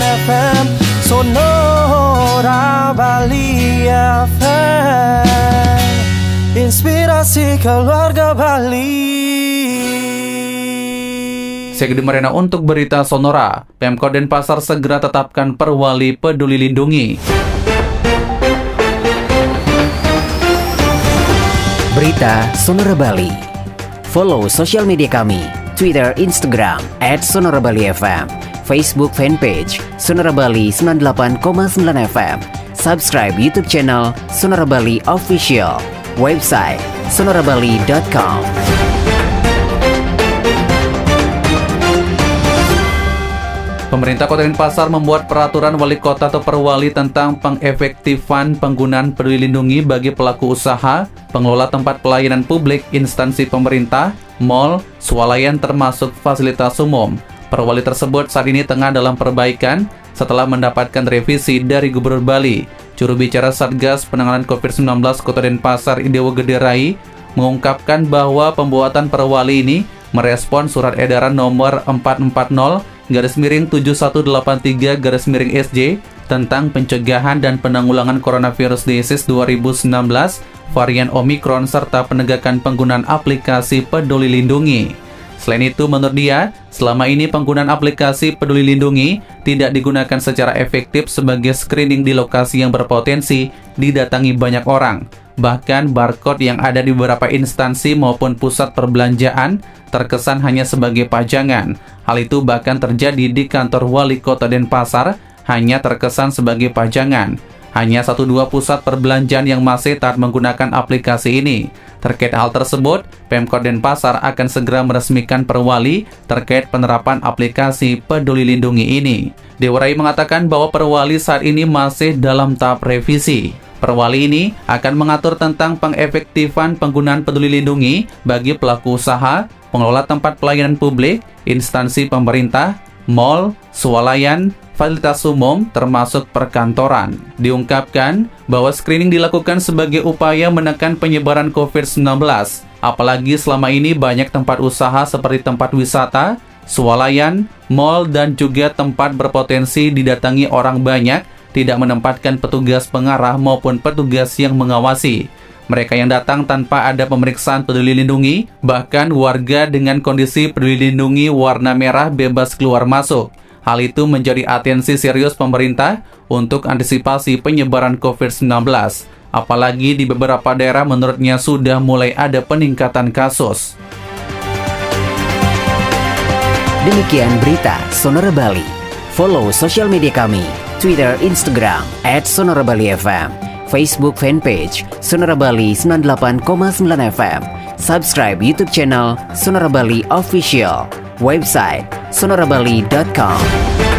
FM Sonora Bali FM Inspirasi keluarga Bali Saya Gede Marina untuk berita Sonora. Pemkot Denpasar segera tetapkan perwali peduli lindungi. Berita Sonora Bali. Follow sosial media kami, Twitter, Instagram, at Sonora Bali FM, Facebook fanpage, Sonora Bali 98,9 FM, subscribe YouTube channel Sonora Bali Official, website sonorabali.com. Pemerintah Kota Denpasar membuat peraturan wali kota atau perwali tentang pengefektifan penggunaan peduli lindungi bagi pelaku usaha, pengelola tempat pelayanan publik, instansi pemerintah, mal, swalayan termasuk fasilitas umum. Perwali tersebut saat ini tengah dalam perbaikan setelah mendapatkan revisi dari Gubernur Bali. Juru bicara Satgas Penanganan COVID-19 Kota Denpasar Idewo Gederai mengungkapkan bahwa pembuatan perwali ini merespon surat edaran nomor 440 garis miring 7183 garis miring SJ tentang pencegahan dan penanggulangan coronavirus disease 2019 varian Omicron serta penegakan penggunaan aplikasi Peduli Lindungi. Selain itu, menurut dia, selama ini penggunaan aplikasi Peduli Lindungi tidak digunakan secara efektif sebagai screening di lokasi yang berpotensi didatangi banyak orang. Bahkan barcode yang ada di beberapa instansi maupun pusat perbelanjaan terkesan hanya sebagai pajangan. Hal itu bahkan terjadi di kantor wali kota Denpasar, hanya terkesan sebagai pajangan. Hanya satu dua pusat perbelanjaan yang masih taat menggunakan aplikasi ini. Terkait hal tersebut, Pemkot Denpasar akan segera meresmikan perwali terkait penerapan aplikasi Peduli Lindungi ini. Dewarai mengatakan bahwa perwali saat ini masih dalam tahap revisi. Perwali ini akan mengatur tentang pengefektifan penggunaan peduli lindungi bagi pelaku usaha, pengelola tempat pelayanan publik, instansi pemerintah, mal, swalayan, fasilitas umum, termasuk perkantoran. Diungkapkan bahwa screening dilakukan sebagai upaya menekan penyebaran COVID-19. Apalagi selama ini banyak tempat usaha seperti tempat wisata, swalayan, mal, dan juga tempat berpotensi didatangi orang banyak tidak menempatkan petugas pengarah maupun petugas yang mengawasi. Mereka yang datang tanpa ada pemeriksaan peduli lindungi, bahkan warga dengan kondisi peduli lindungi warna merah bebas keluar masuk. Hal itu menjadi atensi serius pemerintah untuk antisipasi penyebaran COVID-19. Apalagi di beberapa daerah menurutnya sudah mulai ada peningkatan kasus. Demikian berita Sonora Bali. Follow sosial media kami Twitter, Instagram, at Sonora Bali FM, Facebook fanpage Sonora Bali 98,9 FM, subscribe YouTube channel Sonora Bali Official, website sonorabali.com.